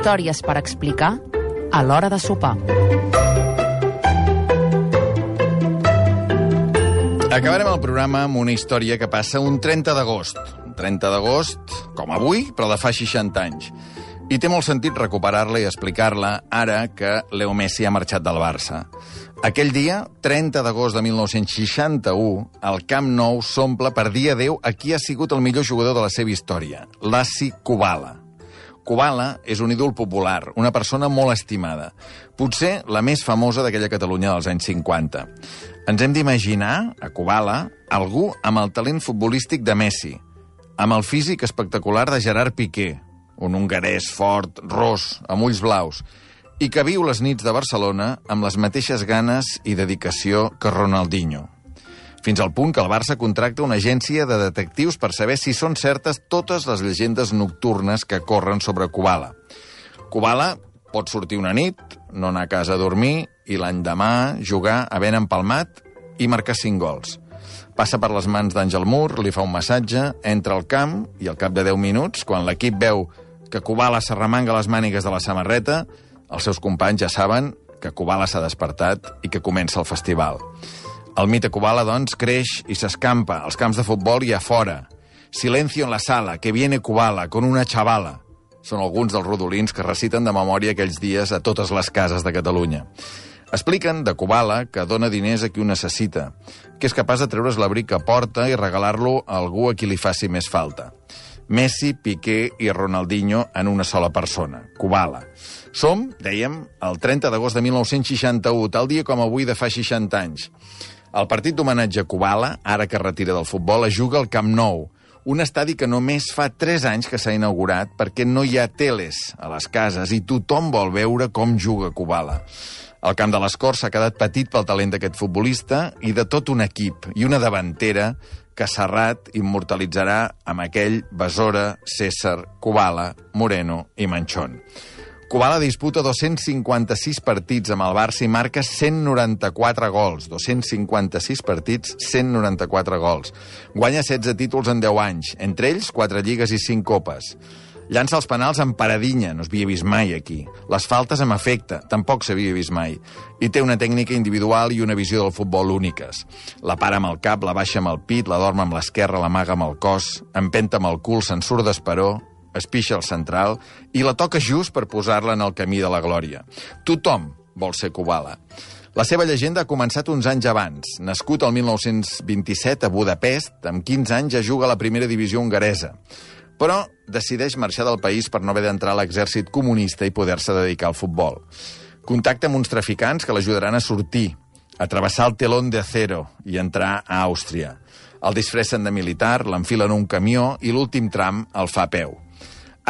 Històries per explicar a l'hora de sopar. Acabarem el programa amb una història que passa un 30 d'agost. Un 30 d'agost, com avui, però de fa 60 anys. I té molt sentit recuperar-la i explicar-la ara que Leo Messi ha marxat del Barça. Aquell dia, 30 d'agost de 1961, el Camp Nou s'omple per dir adeu a qui ha sigut el millor jugador de la seva història, Lassi Kubala. Kubala és un ídol popular, una persona molt estimada. Potser la més famosa d'aquella Catalunya dels anys 50. Ens hem d'imaginar, a Kubala, algú amb el talent futbolístic de Messi, amb el físic espectacular de Gerard Piqué, un hongarès fort, ros, amb ulls blaus, i que viu les nits de Barcelona amb les mateixes ganes i dedicació que Ronaldinho fins al punt que el Barça contracta una agència de detectius per saber si són certes totes les llegendes nocturnes que corren sobre Kubala. Kubala pot sortir una nit, no anar a casa a dormir i l'endemà jugar havent empalmat i marcar cinc gols. Passa per les mans d'Àngel Mur, li fa un massatge, entra al camp i al cap de 10 minuts, quan l'equip veu que Kubala s'arremanga les mànigues de la samarreta, els seus companys ja saben que Kubala s'ha despertat i que comença el festival. El mite Kubala, doncs, creix i s'escampa als camps de futbol i a fora. Silencio en la sala, que viene Kubala, con una chavala. Són alguns dels rodolins que reciten de memòria aquells dies a totes les cases de Catalunya. Expliquen de Kubala que dona diners a qui ho necessita, que és capaç de treure's l'abric que porta i regalar-lo a algú a qui li faci més falta. Messi, Piqué i Ronaldinho en una sola persona, Kubala. Som, dèiem, el 30 d'agost de 1961, tal dia com avui de fa 60 anys. El partit d'homenatge a Kubala, ara que retira del futbol, es juga al Camp Nou, un estadi que només fa 3 anys que s'ha inaugurat perquè no hi ha teles a les cases i tothom vol veure com juga Kubala. El camp de les Corts s'ha quedat petit pel talent d'aquest futbolista i de tot un equip i una davantera que Serrat immortalitzarà amb aquell Besora, César, Kubala, Moreno i Manchón. Kubala disputa 256 partits amb el Barça i marca 194 gols. 256 partits, 194 gols. Guanya 16 títols en 10 anys, entre ells 4 lligues i 5 copes. Llança els penals amb paradinha, no s'havia vist mai aquí. Les faltes amb efecte, tampoc s'havia vist mai. I té una tècnica individual i una visió del futbol úniques. La para amb el cap, la baixa amb el pit, la dorma amb l'esquerra, l'amaga amb el cos, empenta amb el cul, se'n surt d'esperó, es pixa al central i la toca just per posar-la en el camí de la glòria. Tothom vol ser Kubala. La seva llegenda ha començat uns anys abans. Nascut el 1927 a Budapest, amb 15 anys ja juga a la primera divisió hongaresa. Però decideix marxar del país per no haver d'entrar a l'exèrcit comunista i poder-se dedicar al futbol. Contacta amb uns traficants que l'ajudaran a sortir, a travessar el telón de acero i entrar a Àustria. El disfressen de militar, l'enfilen un camió i l'últim tram el fa a peu.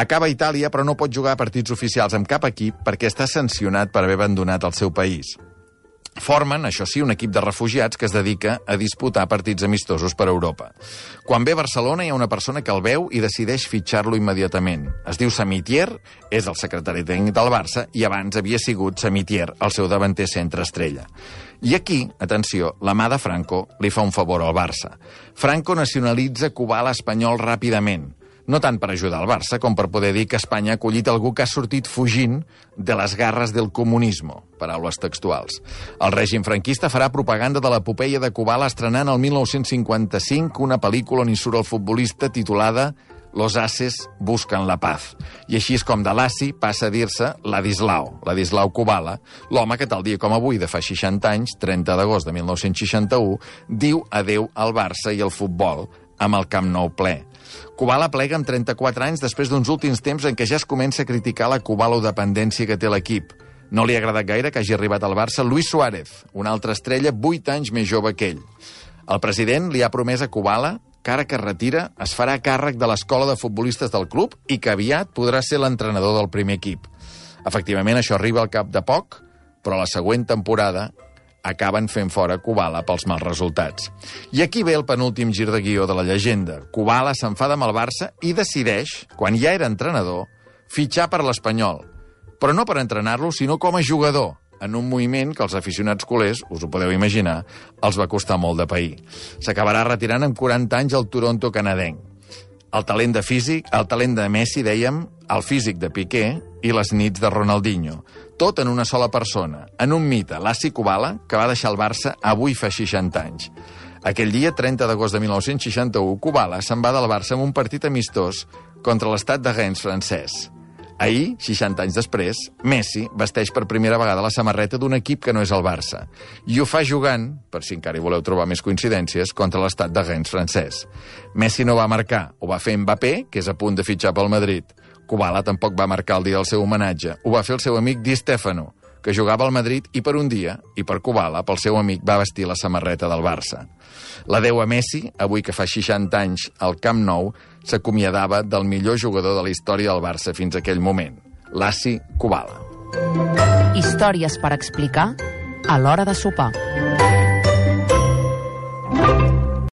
Acaba a Itàlia, però no pot jugar a partits oficials amb cap equip perquè està sancionat per haver abandonat el seu país. Formen, això sí, un equip de refugiats que es dedica a disputar partits amistosos per Europa. Quan ve a Barcelona hi ha una persona que el veu i decideix fitxar-lo immediatament. Es diu Samitier, és el secretari tècnic del Barça i abans havia sigut Samitier, el seu davanter centre estrella. I aquí, atenció, la mà de Franco li fa un favor al Barça. Franco nacionalitza Cubà l'espanyol ràpidament no tant per ajudar el Barça com per poder dir que Espanya ha acollit algú que ha sortit fugint de les garres del comunisme, paraules textuals. El règim franquista farà propaganda de l'epopeia de Kubala estrenant el 1955 una pel·lícula on hi surt el futbolista titulada Los Ases busquen la paz. I així és com de l'Assi passa a dir-se Ladislau, Ladislau Kubala, l'home que tal dia com avui, de fa 60 anys, 30 d'agost de 1961, diu adeu al Barça i al futbol amb el Camp Nou ple Kubala plega amb 34 anys després d'uns últims temps en què ja es comença a criticar la Kubalo-dependència que té l'equip. No li ha agradat gaire que hagi arribat al Barça Luis Suárez, una altra estrella 8 anys més jove que ell. El president li ha promès a Kubala que ara que es retira es farà càrrec de l'escola de futbolistes del club i que aviat podrà ser l'entrenador del primer equip. Efectivament, això arriba al cap de poc, però la següent temporada acaben fent fora Kubala pels mals resultats. I aquí ve el penúltim gir de guió de la llegenda. Kubala s'enfada amb el Barça i decideix, quan ja era entrenador, fitxar per l'Espanyol. Però no per entrenar-lo, sinó com a jugador, en un moviment que els aficionats culers, us ho podeu imaginar, els va costar molt de pair. S'acabarà retirant amb 40 anys al Toronto canadenc. El talent de físic, el talent de Messi, dèiem, el físic de Piqué i les nits de Ronaldinho. Tot en una sola persona, en un mite, l'Assi Kubala, que va deixar el Barça avui fa 60 anys. Aquell dia, 30 d'agost de 1961, Kubala se'n va del Barça amb un partit amistós contra l'estat de Rennes francès. Ahir, 60 anys després, Messi vesteix per primera vegada la samarreta d'un equip que no és el Barça. I ho fa jugant, per si encara hi voleu trobar més coincidències, contra l'estat de Rennes francès. Messi no va marcar, ho va fer Mbappé, que és a punt de fitxar pel Madrid. Kubala tampoc va marcar el dia del seu homenatge. Ho va fer el seu amic Di Stefano, que jugava al Madrid i per un dia, i per Kubala, pel seu amic, va vestir la samarreta del Barça. La deu a Messi, avui que fa 60 anys al Camp Nou, s'acomiadava del millor jugador de la història del Barça fins aquell moment, l'Assi Kubala. Històries per explicar a l'hora de sopar.